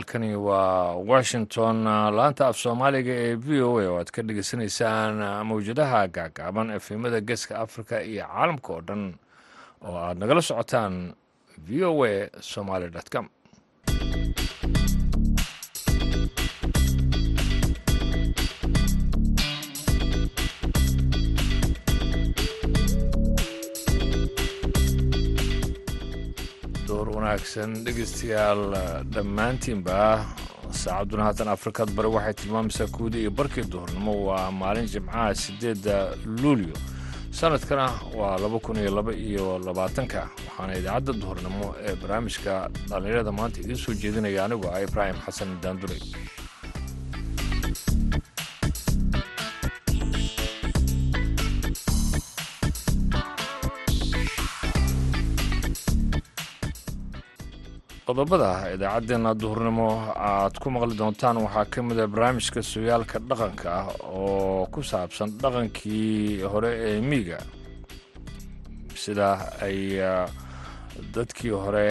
halkani waa washington. Laanta af soomaaliga ee v o a oo aad ka dhegeysaneysaan mawjadaha gaagaaban efemada geeska africa iyo caalamka oo dhan oo aad nagala socotaan v o a somaly com wanaagsan dhegeystayaal dhammaantiinba saacadduna haatan afrikad bari waxay tilmaamaysaa kuwdii iyo barkii duhurnimo waa maalin jimcaha siddeedda luulyo. Sanadkana waa laba kun iyo laba iyo labaatanka waxaana idaacadda duhurnimo ee barnaamijka dhallinyarada maanta idiin soo jeedinaya anigu ah ibraahim xasan daanduray qodobada idaacaddeenna duhurnimo aad ku maqli doontaan waxaa ka mid a barnaamijka sooyaalka dhaqanka ah oo ku saabsan dhaqankii hore ee miiga sida ay dadkii hore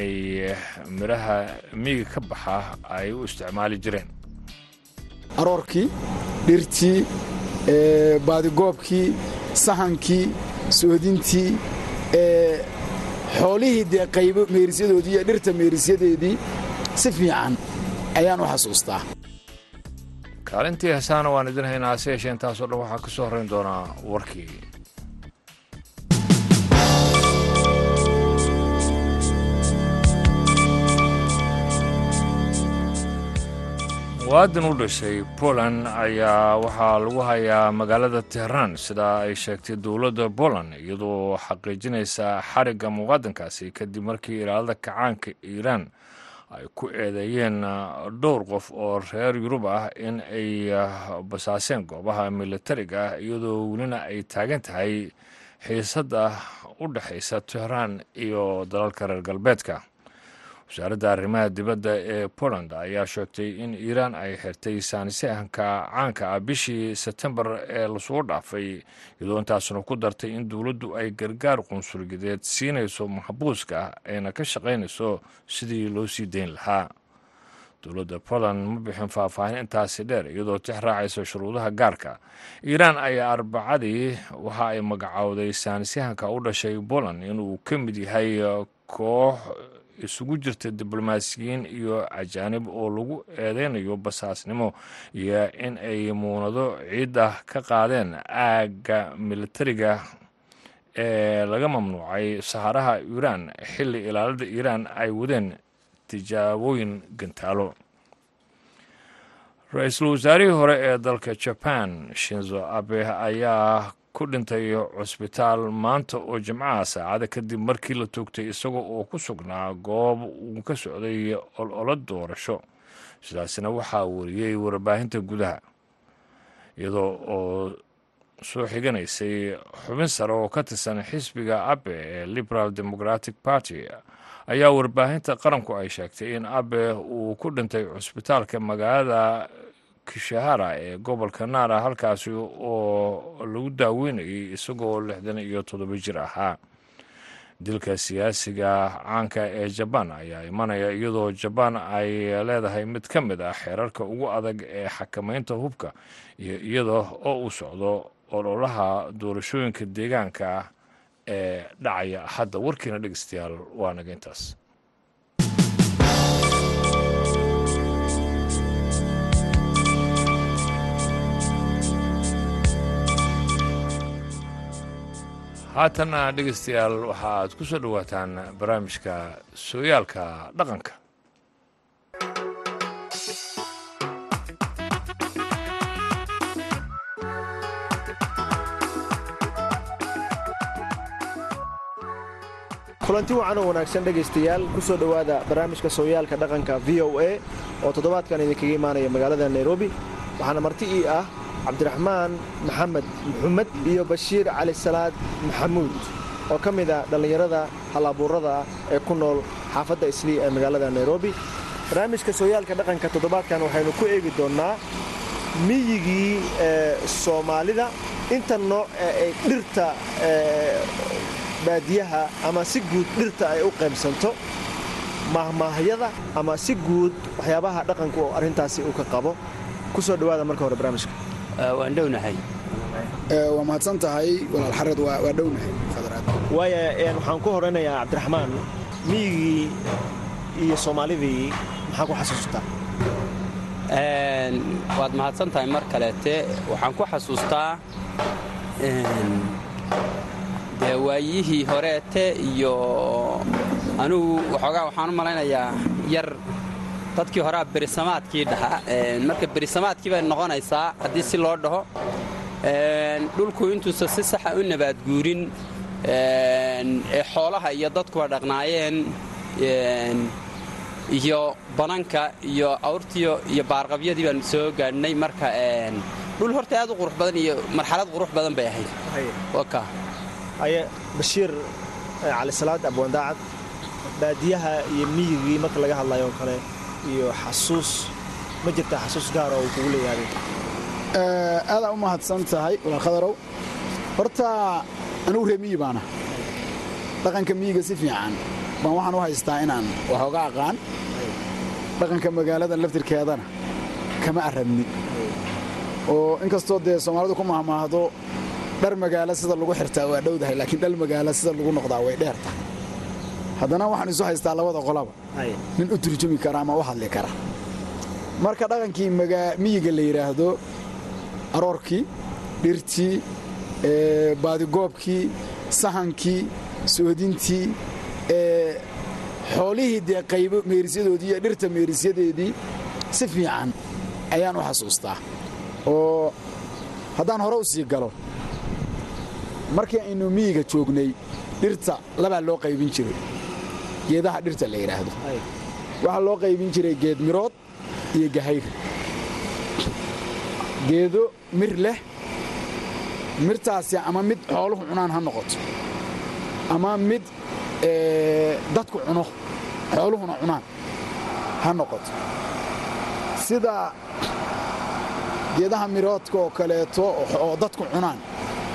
ay midhaha miiga ka baxa ay u isticmaali jireen. Aroorkii dhirtii baadigoobkii sahankii soodintii xoolihii dee qaybo meerisyadoodii iyo dhirta meerisyadeedii si fiican ayaan u xasuustaa. Kaalintii heesaana waan idin haynaa hase yeeshee intaasoo dhan waxaa ka soo horrayn doonaa warkii muwaadin u dhashay poland ayaa waxaa lagu hayaa magaalada tehraan sida ay sheegtay dowladda poland iyadoo xaqiijinaysa xarigga muwaadinkaasi kadib markii ilaalada kacaanka iiraan ay ku eedeeyeen dhowr qof oo reer yurub ah in ay basaaseen goobaha militariga ah iyadoo welina ay taagan tahay xiisadda u dhexaysa tehraan iyo dalalka reer galbeedka wasaaradda arrimaha dibadda ee poland ayaa sheegtay in iiraan ay xirtay saanisahanka caanka ah bishii sebtembar ee lasugu dhaafay iyadoo intaasna ku dartay in dowladdu ay gargaar qunsulyadeed siinayso maxbuuska ayna ka shaqaynayso sidii loo sii dayn lahaa. Dowladda poland ma bixin faahfaahin intaasi dheer iyadoo tix raacaysa shuruudaha gaarka. Iiraan ayaa arbacadii waxa ay magacowday saanisahanka u dhashay poland inuu ka mid yahay koox isugu jirta diblomaasiyiin iyo ajaanib oo lagu eedeynayo basaasnimo iyo in ay muunado ciidda ka qaadeen aagga militariga ee laga mamnuucay saharaha iiraan xilli ilaalada iiraan ay wadeen tijaabooyin gantaalo. Ra'iisul wasaarihii hore ee dalka jaban shinzo abe ayaa ku dhintay cusbitaal maanta oo jimcaha saacada kadib markii la toogtay isaga oo ku sugnaa goob uu ka socday ololo doorasho. Sidaasina waxaa wariyey warbaahinta gudaha iyadoo oo soo xiganaysay xubin sare oo ka tirsan xisbiga abe ee liberal democratic party. Ayaa warbaahinta qaranku ay sheegtay in abe uu ku dhintay cusbitaalka magaalada kishahara ee gobolka naara halkaasi oo lagu daaweynayay isagoo lixdan iyo toddoba jir ahaa. Dilka siyaasiga caanka ee jabaan ayaa imanaya iyadoo jabaan ay leedahay mid ka mid ah xeerarka ugu adag ee xakamaynta hubka iyo iyada oo uu socdo ololaha doorashooyinka deegaanka ee dhacaya. Hadda warkiina dhegeystayaal waa naga intaas haatanna dhegeystayaal waxa aad ku soo dhowaataan barnaamijka sooyaalka dhaqanka. Kulanti wacan wanaagsan dhegaystayaal ku soo dhowaada barnaamijka sooyaalka dhaqanka v o a oo toddobaadkan idinkaga imaanaya magaalada nairobi. Waxaana marti ii ah cabdiraxmaan maxamed muxumed iyo bashiir cali salaad maxamuud oo ka mid a dhallinyarada halabuurada ah ee ku nool xaafadda islii ee magaalada nairobi. Barnaamijka sooyaalka dhaqanka toddobaadkan waxaynu ku eegi doonnaa miyigii soomaalida. Inta nooc ee ay dhirta baadiyaha ama si guud dhirta ay u qaybsanto mahmaahyada ama si guud waxyaabaha dhaqanka oo arrintaasi uu ka qabo. Ku soo dhowaada marka hore barnaamijka waan dhownahay. Waa mahadsan tahay walaal xared waa dhownahay waaya waxaan ku horaynayaa cabdiraxmaan miyigii iyo soomaalidii maxaa ku xasuustaa waad mahadsan tahay mar kaleete waxaan ku xasuustaa dee waayihii horeete iyo anugu waxoogaa waxaan u malaynayaa yar dadkii horea berisamaadkii dhahaa. Marka berisamaadkii bay noqonaysaa haddii si loo dhaho dhulku intuusan si saxa u nabaadguurin ee xoolaha iyo dadkuba dhaqnaayeen iyo bananka iyo awrtiyo iyo baarqabyadii baan soo gaadhnay marka dhul horta aad u qurux badan iyo marxalad qurux badan bay ahayd. Bashiir calisalaad abwandaacad baadiyaha iyo miyigii marka laga hadlayo oo kale iyo xasuus. Ma jirtaa xasuus gaar oo uu kugu leeyahay? Aadaa u mahadsan tahay walaal khadarow horta anugu ree miyi baana. Dhaqanka miyiga si fiican baan waxaan u haystaa inaan waxooga aqaan. Dhaqanka magaalada laftirkeedana kama arrabni oo inkastoo dee soomaalidu ku mahmaahdo dhar magaalo sida lagu xirtaa waa dhowdahay laakiin dhal magaalo sida lagu noqdaa way dheer tahay haddana waxaan isu haystaa labada qolaba. Nin u turjumi kara ama u hadli kara. Marka dhaqankii miyiga la yidhaahdo aroorkii dhirtii baadigoobkii sahankii soodintii xoolihii dee qaybo meerisyadoodii iyo dhirta meerisyadeedii si fiican ayaan u xasuustaa. Oo haddaan hore u sii galo markii aynu miyiga joognay dhirta labaa loo qaybin jiray geedaha dhirta la yidhaahdo waxaa loo qaybin jiray geed mirood iyo gahayr. Geedo mir leh mirtaasi ama mid xooluhu cunaan ha noqoto ama mid dadku cuno xooluhuna cunaan ha noqoto. Sida geedaha miroodka oo kaleeto oo dadku cunaan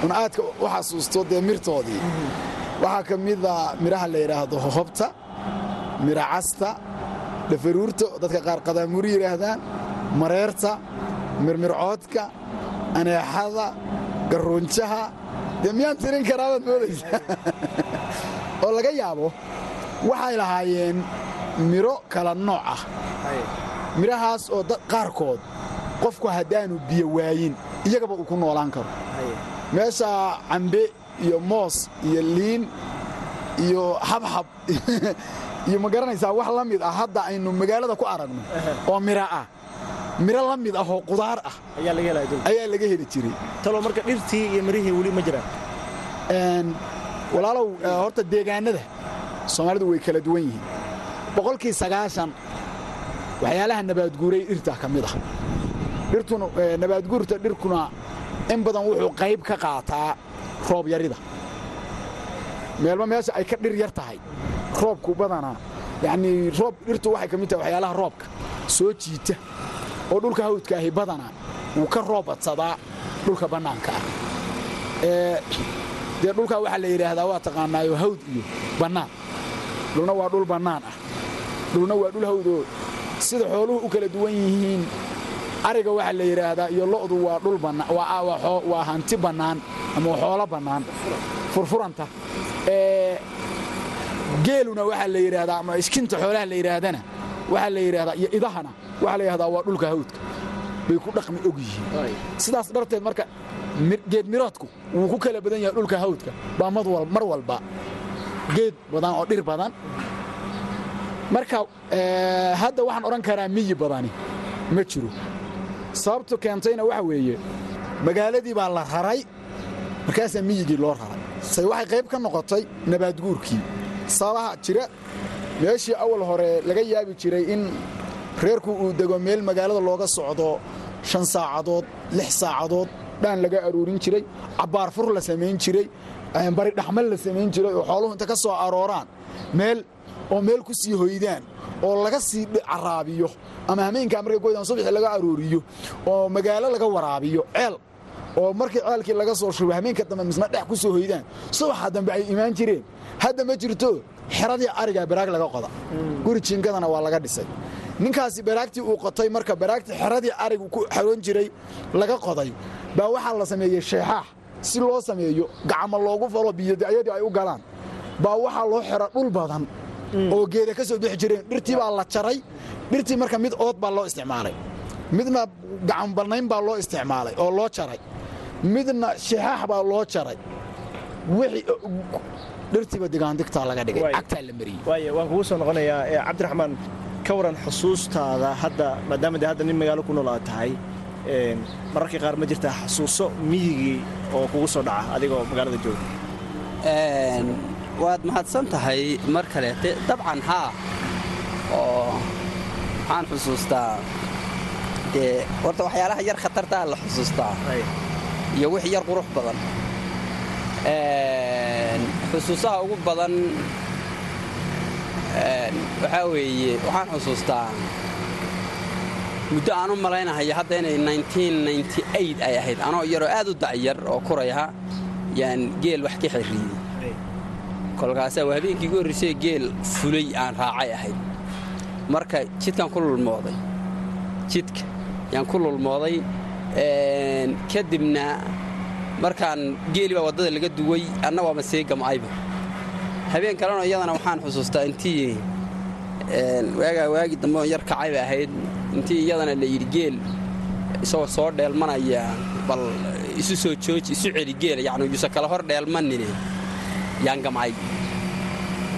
una aadka u xasuusto dee mirtoodii. Waxaa ka mida midhaha la yidhaahdo hohobta midha casta dhafaruurta dadka qaar qadaamuri yidhaahdaan mareerta mirmircoodka aneexada garuunjaha dee miyaan tirin karaabaad moodaysaa oo laga yaabo waxay lahaayeen midho kala nooc ah. Midhahaas oo qaarkood qofku haddaanu biyo waayin iyagaba uu ku noolaan karo. Meesha cambe iyo moos iyo liin iyo xabxab iyo ma garanaysaa wax la mid ah hadda aynu magaalada ku aragno? Oo midho ah. Midho la mid ah oo qudaar ah. Ayaa laga heli jiray. Talo marka dhirtii iyo mirihii weli ma jiraan. Walaalow horta deegaanada soomaalidu way kala duwan yihiin. Boqolkii sagaashan waxyaalaha nabaadguuray dhirta ka mid ah. Dhirtuna nabaadguurta dhirkuna in badan wuxuu qayb ka qaataa roob yarida. Meelba meesha ay ka dhir yar tahay roobku badanaa yacnii roob dhirtu waxay ka mid tahay waxyaalaha roobka. Soo jiita oo dhulka hawdka ahi badanaa wuu ka roob badsadaa dhulka bannaanka ah. Dee dhulkaa waxaa la yidhaahdaa waa taqaanaayo hawd iyo bannaan. Dhulna waa dhul bannaan ah. Dhulna waa dhul hawdoo sida xooluhu u kala duwan yihiin. Ariga waxaa la yidhaahdaa iyo lo'du waa dhul waa hanti bannaan ama xoolo bannaan. Furfuranta geeluna waxaa la yidhaahdaa ama iskinta xoolaha la yidhaahdana waxaa la yidhahdaa iyo idahana waxaa la yidhahdaa waa dhulka hawdka. Bay ku dhaqmi og yihiin. Sidaas dharteed marka geed miroodku wuu ku kala badan yahay dhulka hawdka. Baa mar walba geed badan oo dhir badan. Marka hadda waxaan odhan karaa miyi badani ma jiro. Sababtu keentayna waxa weeye magaaladii baa la raray markaasaa miyigii loo raray. Say waxay qayb ka noqotay nabaadguurkii sababaha jira. Meeshii awal hore laga yaabi jiray in reerku uu dego meel magaalada looga socdo shan saacadood lix saacadood dhaan laga aruurin jiray cabbaar fur la samayn jiray bari dhaxmal la samayn jiray oo xooluhu inta ka soo arooraan meel oo meel ku sii hoydaan oo laga sii caraabiyo ama hameenkaa markay goydaan subaxii laga arooriyo oo magaalo laga waraabiyo ceel oo markii ceelkii laga soo shubay hameenka dambe misna dhex ku soo hoydaan. Subaxa dambe ay imaan jireen. Hadda ma jirto xeradii arigaa baraag laga qoda. Guri jiingadana waa laga dhisay. Ninkaasi baraagtii uu qotay marka baraagtii xeradii arigu ku xaroon jiray laga qoday. Baa waxaa la sameeyey sheexaax. Si loo sameeyo gacmo loogu falo biyoda'yadii ay u galaan. Baa waxaa loo xera dhul badan oo geeda ka soo bixi jireen. Dhirtii baa la jaray. Dhirtii marka mid ood baa loo isticmaalay. Midna gacanbannayn baa loo isticmaalay oo loo jaray midna shixaax baa loo jaray. Wixii dhirtiiba digaandigtaa laga dhigay. Waay. cagtaa la mariyey. Waan kugu soo noqonayaa cabdiraxmaan ka waran xusuustaada hadda maadaama dee hadda nin magaalo ku nool aad tahay een, mararka qaar ma jirtaa xasuuso miyigii oo kugu soo dhaca adigoo magaalada jooga Een, waad mahadsan tahay mar kaleete dabcan haa oo waxaan xusuustaa dee horta waxyaalaha yar khatartaa la xusuustaa iyo wix yar qurux badan. Xusuusaha ugu badan waxaa weeye waxaan xusuustaa muddo aan u malaynahayo hadda inay 1998 ay ahayd. Anoo yaroo aad u dacyar oo kuraya yaan geel wax ka xirriyey. Kolkaasaa waa habeenkii ugu horraysay geel fulay aan raacay ahayd. Marka jidkaan ku lulmooday jidka yaan ku lulmooday kadibna markaan geeli baa waddada laga duway anna waaba sii gam'ayba habeen kalena iyadana waxaan xusuustaa intii een, waagaa waagii dambe oo yar kacay bay ahayd intii iyadana la yidhi geel isagoo soo dheelmanaya bal isu soo jooji isu celi geela yacni yuusan kala hor dheelmanine yaan gamcay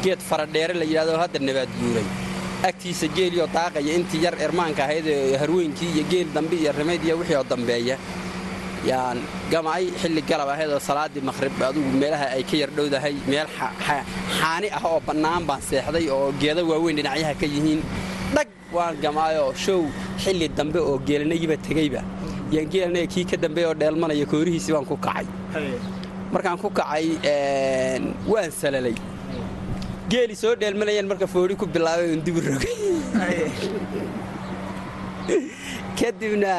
geed faradheere la yidhahdo hadda nabaad guuray agtiisa geelioo daaqaya intii yar ermaanka ahayd harweynkii iyo geel dambe iyo rimayd iyo wixii oo dambeeya. Yaan gamcay xilli galab ahayd oo salaaddii maqhrib adugu meelaha ay ka yar dhowdahay meel xa- xa- xaani ah oo bannaan baan seexday oo geeda waaweyn dhinacyaha ka yihiin. Dhag waan gamcayoo show xilli dambe oo geelanayiba tegeyba yaan geelanaga kii ka dambeeya oo dheelmanaya koorihiisii baan ku kacay. Markaan ku kacay waan salalay geeli soo dheelmanayaan marka foori ku bilaabay un dibu rogay. Kadibna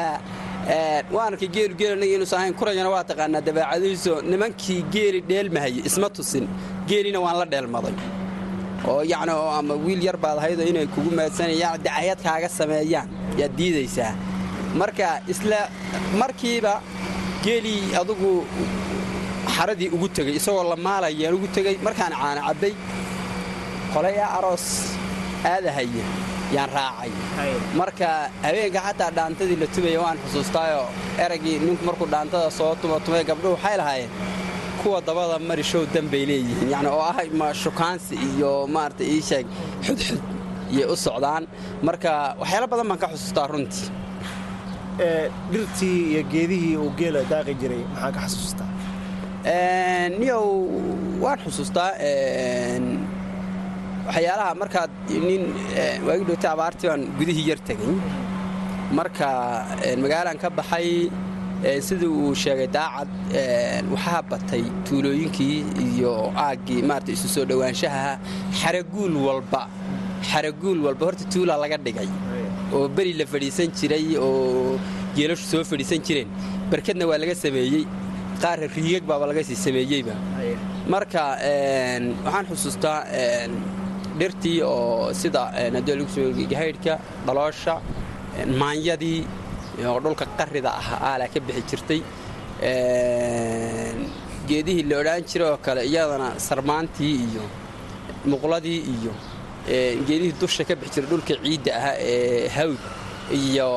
een, waan arkay geelu geelanaga inuusan ahayn kurayana waa taqaanaa dabeecadihiiso nimankii geeli dheelmahayay isma tusin. Geelina waan la dheelmaday. Oo yacni oo ama wiil yar baad ahaydoo inay kugu maadsanayaan dacayad kaaga sameeyaan yaad diidaysaa. Marka isla markiiba geelii adugu xaradii ugu tegey isagoo la maalayaan ugu tegey markaan caana cabbay qolaya aroos aadahaya yaan raacay. Marka habeenka xataa dhaantadii la tubaya waan xusuustaayoo eraggii ninku markuu dhaantada soo tuma tumay gabdhuhu waxay lahaayeen kuwa dabada mari show danbay leeyihiin. Yacni oo ah shukaansi iyo maarata ii sheeg xudxud iyay u socdaan. Marka waxyaalo badan baan ka xusuustaa runtii. Ee, dhirtii iyo geedihii uu geela daaqi jiray maxaa ka xasuustaa Een, niyow waan xusuustaa waxyaalaha markaad nin een, waagi dhowtay abaartii baan gudihii yar tegey. Marka een, magaalaan ka baxay een, sidii uu sheegay daacad waxaa batay tuulooyinkii iyo aaggii maarata isu soo dhowaanshaha xaraguul walba. Xaraguul walba horta tuulaa laga dhigay. Oo beri la fadhiisan jiray oo geelashu soo fadhiisan jireen. Barkadna waa laga sameeyey. Qaar riigag baaba laga sii sameeyeyba. Marka waxaan xusuustaa dhirtii oo sida sameeyey gahaydhka dhaloosha een, maanyadii oo dhulka qarrida ah aalaa ka bixi jirtay. Een, geedihii la odhaan jiray oo kale iyadana sarmaantii iyo muqladii iyo geedihii dusha ka bixi jiray dhulka ciidda ahaa ee hawd iyo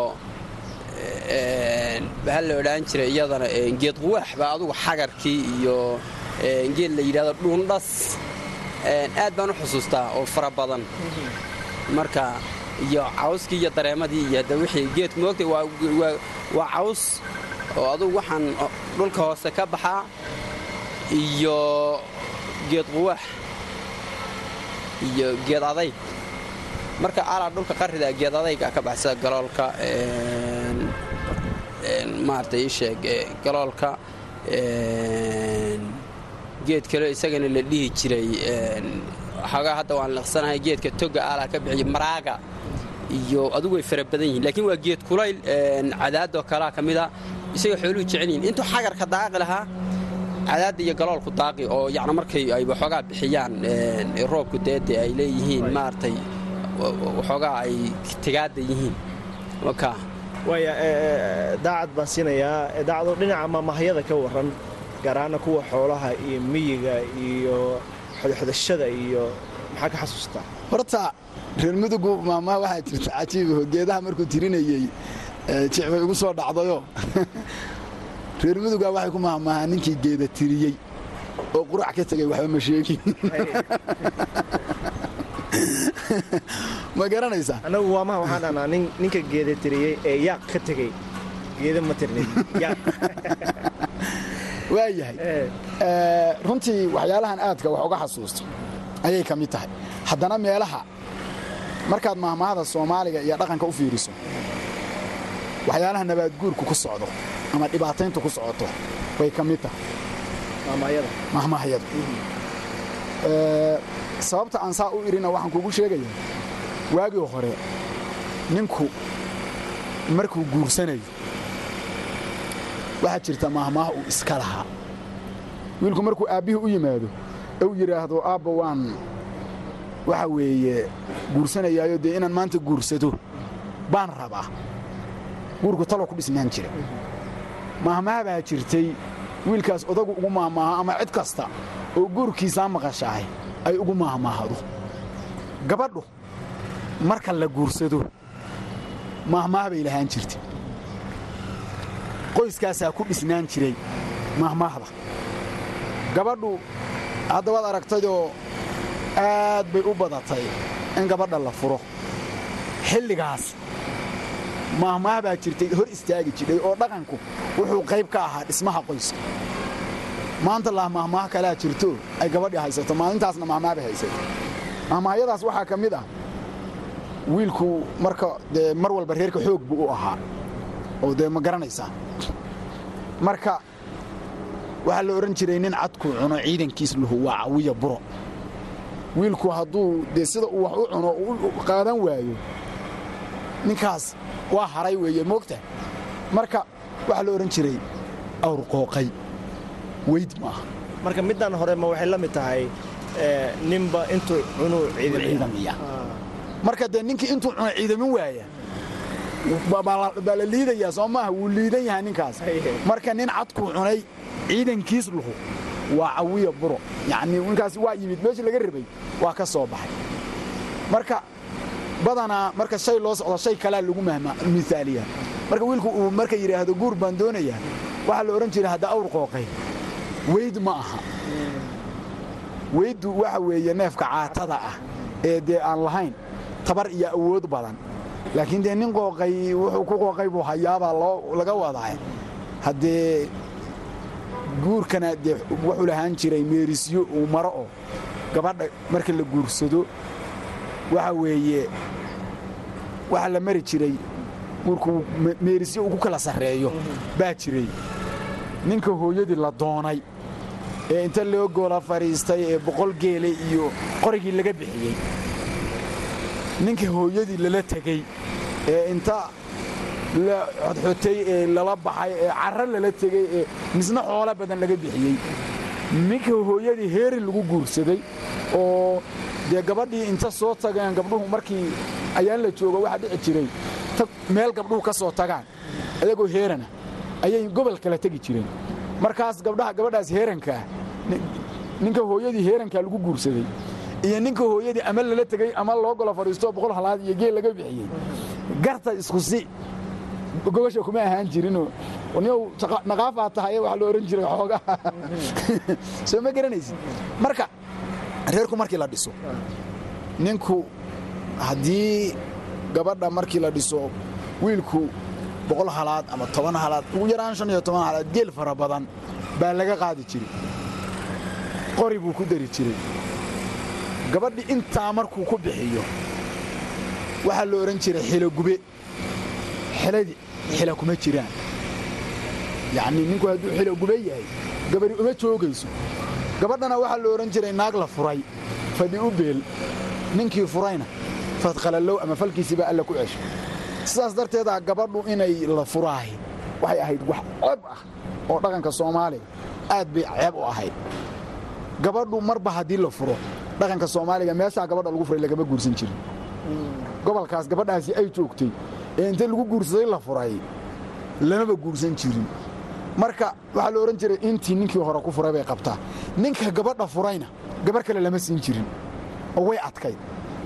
waxaa la odhaan jiray iyadana geed quwaax baa adugu xagarkii iyo geed la yidhahdo dhuundhas aad baan u xusuustaa oo fara badan. Marka iyo cawskii iyo dareemadii iyo hadda wixii geedku moogtay waa caws oo adugu waxaan dhulka hoose ka baxaa iyo geed quwaax iyo geed adayg marka alaa dhulka qarrida geed adayga ka baxsa galoolka een, een, maarata ii sheeg ee, galoolka geed kale isagana la dhihi jiray een, xoogaa hadda waan liqsanahay geedka toga alaa ka bixiya maraaga iyo adugu way fara badan yihiin laakiin waa geed kulayl cadaadoo kalaa ka mida isagoo xooluhu jecel yihiin intuu xagarka daaqi lahaa cadaadda iyo galoolku daaqi oo yacni markay ay waxoogaa bixiyaan roobku deedde ay leeyihiin maaragtay waxoogaa ay tigaadda yihiin. Daacad baan siinayaa daacadoo dhinaca maamahyada ka warran gaar ahaana kuwa xoolaha iyo miyiga iyo xodxodashada iyo maxaa ka xasuustaa horta reer mudugu maamaha waxaa jirta cajiibaho geedaha markuu tirinayey jicbay ugu soo dhacdayo. Reer muduga waxay ku maahmaahaa ninkii geeda tiriyey oo qurac ka tegay waxba ma sheegin ma garanaysaa annagu waamaha waxaan dhahnaa ninka geeda tiriyey ee yaaq ka tegey geeda ma tirnin yaaq waa yahay runtii waxyaalahan aadka wax uga xasuusto ayay ka mid tahay. Haddana meelaha markaad mahmahada soomaaliga iyo dhaqanka u fiiriso waxyaalaha nabaadguurku ku socdo ama dhibaatayntu ku socoto bay ka mid tahay. Mahmahyadu sababta aan saa u irina waxaan kugu sheegayaa waagii hore ninku markuu guursanayo waxaa jirta mahmaha uu iska lahaa. Wiilku markuu aabbihii u yimaado u yidhaahdo aabba waan waxa weeye guursanayaayo dee inaan maanta guursado baan rabaa. Guurku taloo ku dhisnaan jira. Mahmaha baa jirtay wiilkaas odagu ugu maahmaaha ama cid kasta oo guurkiisaa maqashaahay ay ugu maahmaahdo. Gabadhu marka la guursado maahmaah bay lahaan jirtay qoyskaasaa ku dhisnaan jiray mahmaahda gabadhu hadda waad aragtayoo aad bay u badatay in gabadha la furo. Xilligaas maahmaah baa jirtay hor istaagi jidhay oo dhaqanku wuxuu qayb ka ahaa dhismaha qoyska. Maanta lah mahmaah kalaa jirto ay gabadhii haysato maalintaasna mahmaah bay haysato mahmaahyadaas waxaa ka mid ah wiilku marka dee mar walba reerka xoog buu u ahaa oo dee ma garanaysaa marka waxaa la odhan jiray nin cadkuu cuno ciidankiis luhu waa cawiya buro. Wiilku hadduu dee sida uu wax u cuno u qaadan waayo ninkaas waa haray weeye moogta marka waxaa la odhan jiray awrqooqay weyd maaha marka middan hore ma waxay la mid tahay ninba intuu cunuu ciidamiya marka dee ninkii intuu cuno ciidamin waaya baa la liidayaa soo maaha wuu liidan yahay ninkaas. Marka nin cadkuu cunay ciidankiis luhu. Waa cawiya buro. Yacnii ninkaas waa yimid. Meeshii laga rabay waa ka soo baxay. Marka badanaa marka shay loo socdo shay kalaa lagu miaaliyaa marka wiilku uu marka yidhaahdo guur baan doonayaa waxaa la odhan jiray hadda awr qooqay. Weyd ma aha. Weyddu waxa weeye neefka caatada ah ee dee aan lahayn tabar iyo awood badan laakiin dee nin qooqay wuxuu ku qooqay buu hayaabaa laga wadaa haddee guurkana dee wuxuu lahaan jiray meerisyo uu maro oo gabadha marka la guursado waxa weeye waxaa la mari jiray guurku meerisyo uu ku kala sarreeyo baa jiray. Ninka hooyadii la doonay ee inta loo goola fadhiistay ee boqol geele iyo qorigii laga bixiyey ninka hooyadii lala tegey ee inta la xodxotay ee lala baxay ee carro lala tegey ee misna xoolo badan laga bixiyey. Ninka hooyadii heerin lagu guursaday oo dee gabadhii inta soo tageen gabdhuhu markii ayaan la joogo waxaa dhici jiray meel gabdhuhu ka soo tagaan ayagoo heerana ayay gobol kala tegi jireen. Markaas gabdhaha gabadhaas heerankaa ninka hooyadii heerankaa lagu guursaday iyo ninka hooyadii ama lala tegey ama loo golo fadhiistoo boqol halaad iyo geel laga bixiyey. Garta isku si. Gogosha kuma ahaan jirinoo niyow naqaafaa tahaye waxaa la odhan jiray xoogaha soo ma garanaysid? Marka reerku markii la dhiso ninku haddii gabadha markii la dhiso wiilku boqol halaad ama toban halaad ugu yaraan shan iyo toban halaad geel fara badan baa laga qaadi jiray. Qori buu ku dari jiray gabadhi intaa markuu ku bixiyo waxaa la odhan jiray xilogube xiladi xila kuma jiraan. Yacnii ninku hadduu xilogube yahay gabadhi uma joogayso. Gabadhana waxaa la odhan jiray naag la furay fadhi u beel. Ninkii furayna fadqalallow ama falkiisiibaa alla ku cesho. Sidaas darteedaa gabadhu inay la furaahi waxay ahayd wax ceeb ah oo dhaqanka soomaaliga aad bay ceeb u ahayd. Gabadhu marba haddii la furo dhaqanka soomaaliga meeshaa gabadha lagu furay lagama guursan jirin. Gobolkaas gabadhaasi ay joogtay. Ee inta lagu guursaday la furay. Lamaba guursan jirin. Marka waxaa la odhan jiray intii ninkii hore ku furay bay qabtaa. Ninka gabadha furayna gabar kale lama siin jirin. Oo way adkayd.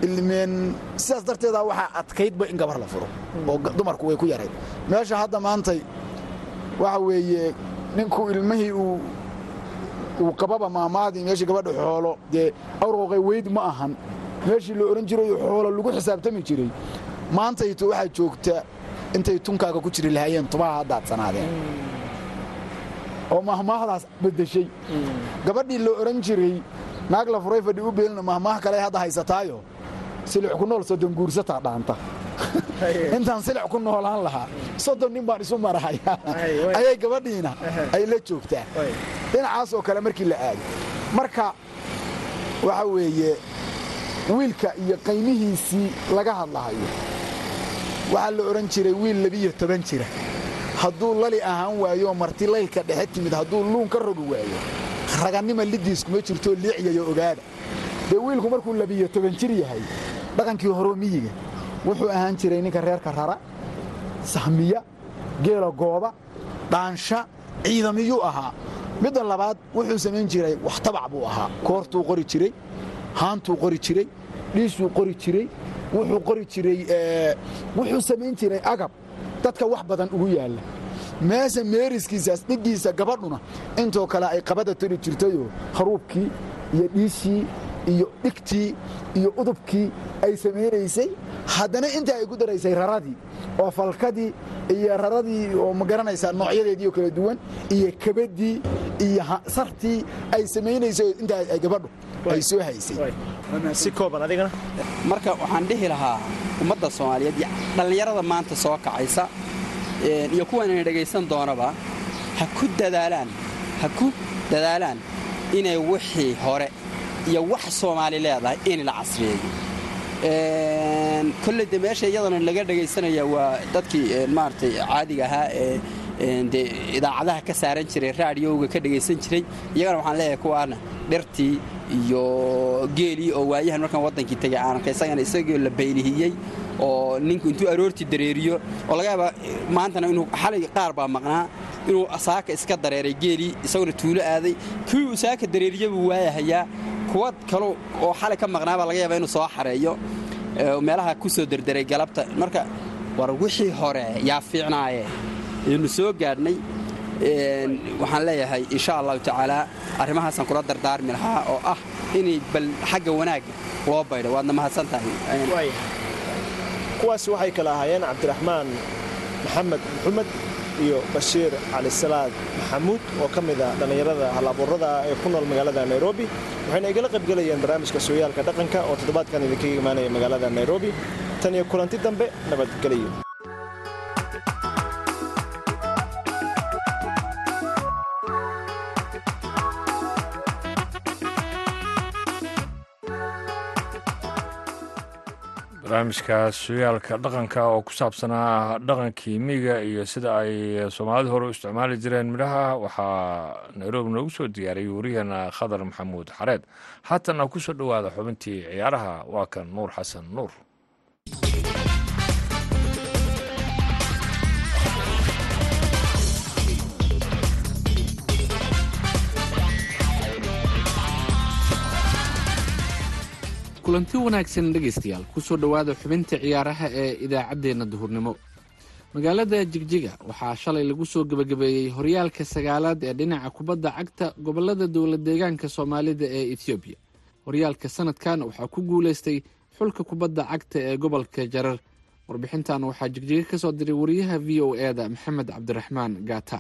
Ilmeen sidaas darteeda waxaa adkaydba in gabar la furo. Oo dumarku way ku yarayd. Meesha hadda maantay waxa weeye ninku ilmihii uu uu qababa maamaadii meeshii gabadha xoolo. Dee awrqoqay weyd ma ahan. Meeshii la odhan jiray xoolo lagu xisaabtami jiray. Maantayto waxaa joogta intay tunkaaga ku jiri lahaayeen tubaha hadaadsanaadeen oo mahmaahdaas beddeshay. Gabadhii la odhan jiray naag la furay fadhi u beelina mahmaah kale hadda haysataayo. Silix ku nool soddon guursataa dhaanta intaan silix ku noolaan lahaa. Soddon nin baan isu marahaya ayay gabadhiina ay la joogtaa dhinacaas oo kale markii la aado marka waxa weeye wiilka iyo qaymihiisii laga hadlahayo. Waxaa la odhan jiray wiil labiyo toban jira. Hadduu lali ahaan waayo marti laylka dhexe timid hadduu luun ka rogi waayo ragannima liddiis kuma jirtoo liicyayo ogaada. Dee wiilku markuu labiyo toban jir yahay dhaqankii horoo miyiga wuxuu ahaan jiray ninka reerka rara sahmiya geela gooba dhaansha ciidamiyuu ahaa. Midda labaad wuxuu samayn jiray wax tabac buu ahaa. Koortuu qori jiray haantuu qori jiray dhiisuu qori jiray wuxuu qori jiray wuxuu samayn jiray agab. Dadka wax badan ugu yaalla. Meesha meeriskiisaas dhiggiisa gabadhuna intoo kale ay qabada toli jirtayoo haruubkii iyo dhiishii iyo dhigtii iyo udubkii ay samaynaysay haddana intaa ay ku daraysay raradii oo falkadii iyo raradii oo ma garanaysaa noocyadeedii oo kala duwan iyo kabadii iyo sartii ay samaynaysay intaa ay gabadhu ay soo haysay. Si kooban adigana. Marka waxaan dhihi lahaa ummadda soomaaliyeed iyo dhallinyarada maanta soo kacaysa iyo kuwanayna dhegaysan doonaba ha ku dadaalaan ha ku dadaalaan inay wixii hore iyo wax soomaali leedahay in la casriyeeyo kolley de meesha iyadana laga dhegaysanaya waa dadkii maaragtay caadiga ahaa ee dee idaacadaha ka saaran jiray raadiyowga ka dhegaysan jiray. Iyagana waxaan leeyahay kuwaana dhirtii iyo geelii oo waayahan markaan waddankii tegay aanarka isagana isagoo la baylihiyey oo ninku intuu aroortii dareeriyo oo laga yaaba maantana inuu xalay qaar baa maqnaa. Inuu saaka iska dareeray geelii isaguna tuulo aaday. Kii uu saaka dareeriya waayahayaa. Kuwa kalo oo xalay ka maqnaabaa laga yaaba inuu soo xareeyo meelaha ku soo derderay galabta. Marka war wixii hore yaa fiicnaaye. Aynu soo gaadhnay waxaan leeyahay insha allahu tacaala arrimahaasaan kula dardaarmi lahaa oo ah inay bal xagga wanaagga loo baydho waadna mahadsan tahay. Kuwaasi waxay kala ahaayeen cabdiraxmaan maxamed maxamed iyo bashiir calisalaad maxamuud oo ka mid ah dhallinyarada halabuurada ee ku nool magaalada nairobi waxayna igala qaybgelayeen barnaamijka sooyaalka dhaqanka oo toddobaadkan idinkaga imaanaya magaalada nairobi. Tan iyo kulanti dambe nabadgelyo barnaamijka suyaalka dhaqanka oo ku saabsanaa dhaqankii miyiga iyo sida ay soomaalida hore u isticmaali jireen midhaha waxaa nairobi noogu soo diyaariyey wariyaheena khadar maxamuud xareed. Haatanna ku soo dhowaada xubintii ciyaaraha waa kan nuur xasan nuur kulanti wanaagsan dhegaystayaal ku soo dhowaada xubinta ciyaaraha ee idaacaddeenna duhurnimo. Magaalada jigjiga waxaa shalay lagu soo gebagabeeyey horyaalka sagaalaad ee dhinaca kubadda cagta gobollada dowlad deegaanka soomaalida ee ethoobiya horyaalka sanadkan waxaa ku guulaystay xulka kubadda cagta ee gobolka jarar. Warbixintan waxaa jigjiga ka soo diray wariyaha v o e da maxamed cabdiraxmaan gaata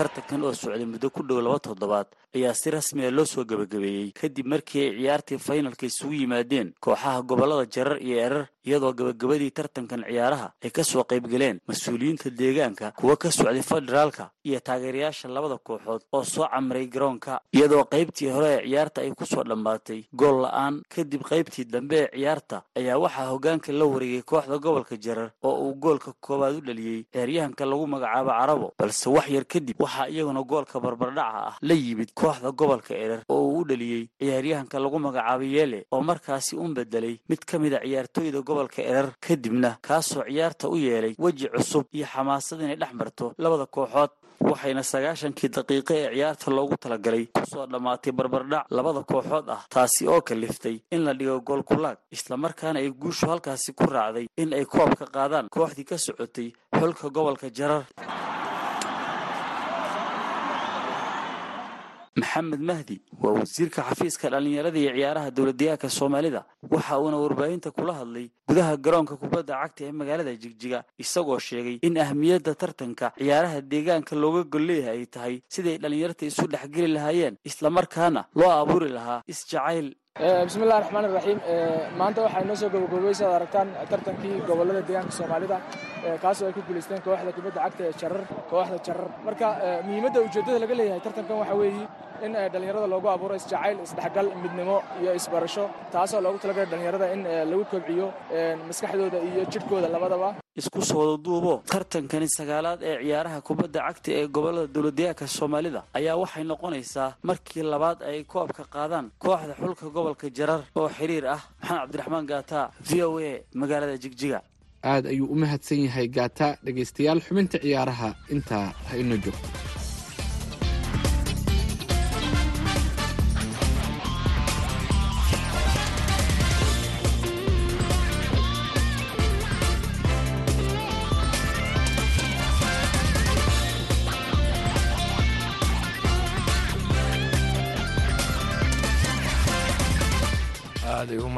tartankan oo socday muddo ku dhow laba toddobaad ayaa si rasmiya loo soo gebagabeeyey kadib markii ay ciyaartii faynalka isugu yimaadeen kooxaha gobollada jarar iyo erar iyadoo gebagabadii tartankan ciyaaraha ay ka soo qaybgaleen mas'uuliyiinta deegaanka kuwa ka socday federaalka iyo taageerayaasha labada kooxood oo soo camray garoonka. Iyadoo qaybtii hore ee ciyaarta ay ku soo dhammaatay gool la'aan kadib qaybtii dambe ee ciyaarta ayaa waxaa hoggaanka la wareegay kooxda gobolka jarar oo uu goolka koowaad u dhaliyey ciyaaryahanka lagu magacaabo carabo balse wax yar kadib waxaa iyaguna goolka barbardhaca ah la yimid kooxda gobolka erer oo uu u dhaliyey ciyaaryahanka lagu magacaabo yeele oo markaasi un bedelay mid ka mid a ciyaartooyda gobolka erer kadibna kaasoo ciyaarta u yeelay weji cusub iyo xamaasad inay dhex marto labada kooxood. Waxayna sagaashankii daqiiqo ee ciyaarta loogu talagalay ku soo dhammaatay barbardhac labada kooxood ah taasi oo kaliftay in la dhigo goolkulaag islamarkaana ay guushu halkaasi ku raacday in ay koob ka qaadaan kooxdii ka socotay xulka gobolka jarar maxamed mahdi waa wasiirka xafiiska dhallinyarada iyo ciyaaraha dowladdeegaanka soomaalida waxa uuna warbaahinta kula hadlay gudaha garoonka kubadda cagta ee magaalada jigjiga isagoo sheegay in ahmiyadda tartanka ciyaaraha deegaanka looga gol leeyahay ay tahay siday dhallinyarta isu dhexgeli lahaayeen islamarkaana loo abuuri lahaa isjacayl bismillahi raxmaan iraxiim maanta waxaa inoo soo gabagabaysa ad aragtaan tartankii gobollada deegaanka soomaalida. Kaasoo ay ku guulaysteen kooxda kubadda cagta ee jarar kooxda jarar marka muhiimadda ujeeddada laga leeyahay tartankan waxaa weeye in dhallinyarada loogu abuuro isjacayl isdhexgal midnimo iyo isbarasho taasoo loogu talagalay dhallinyarada in lagu kobciyo maskaxdooda iyo jidhkooda labadaba isku soo wada duubo. Tartankani sagaalaad ee ciyaaraha kubadda cagta ee gobollada dowladdeegaanka soomaalida ayaa waxay noqonaysaa markii labaad ay koobka qaadaan kooxda xulka gobolka jarar oo xiriir ah maxamed cabdiraxmaan gaata v o a magaalada jigjiga. Aad ayuu u mahadsan yahay gaata dhegaystayaal xubinta ciyaaraha. Intaa ha inoo joogto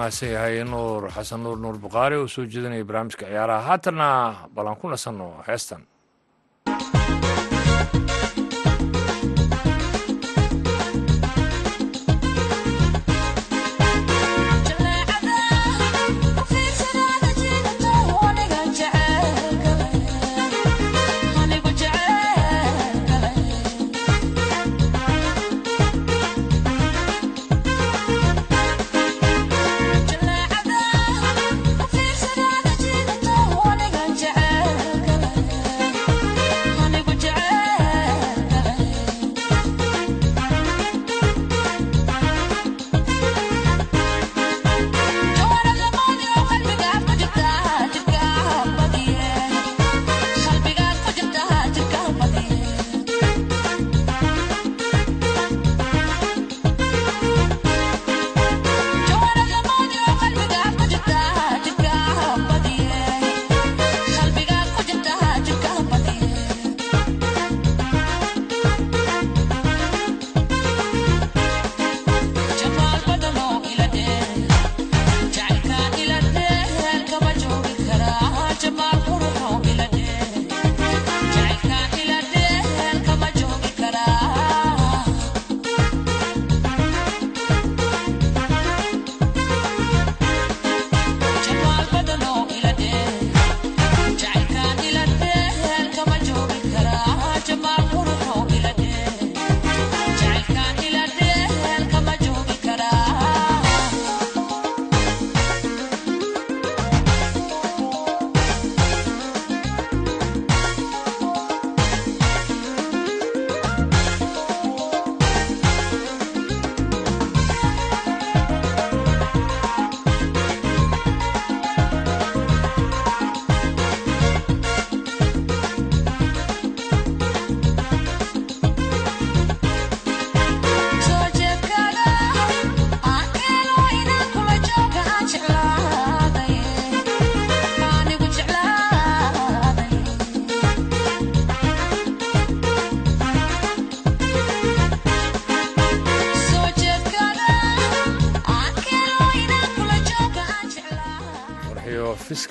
mahadsan yahay nuur xasan nuur nuur bukhaari oo soo jeedinaya barnaamijka ciyaaraha. Haatanna ballan ku nasanno heestan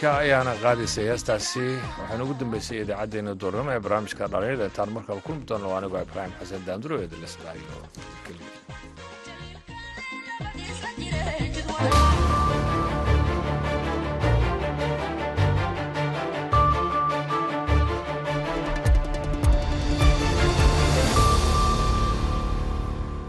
fiska ayaana qaadaysay heestaasi waxaana ugu dambeysay idaacaddeenna doornimo ee barnaamijka dhalinyada intaan markale kulmi doono anigoo ibraahim xasan daanduro eedalesdaayo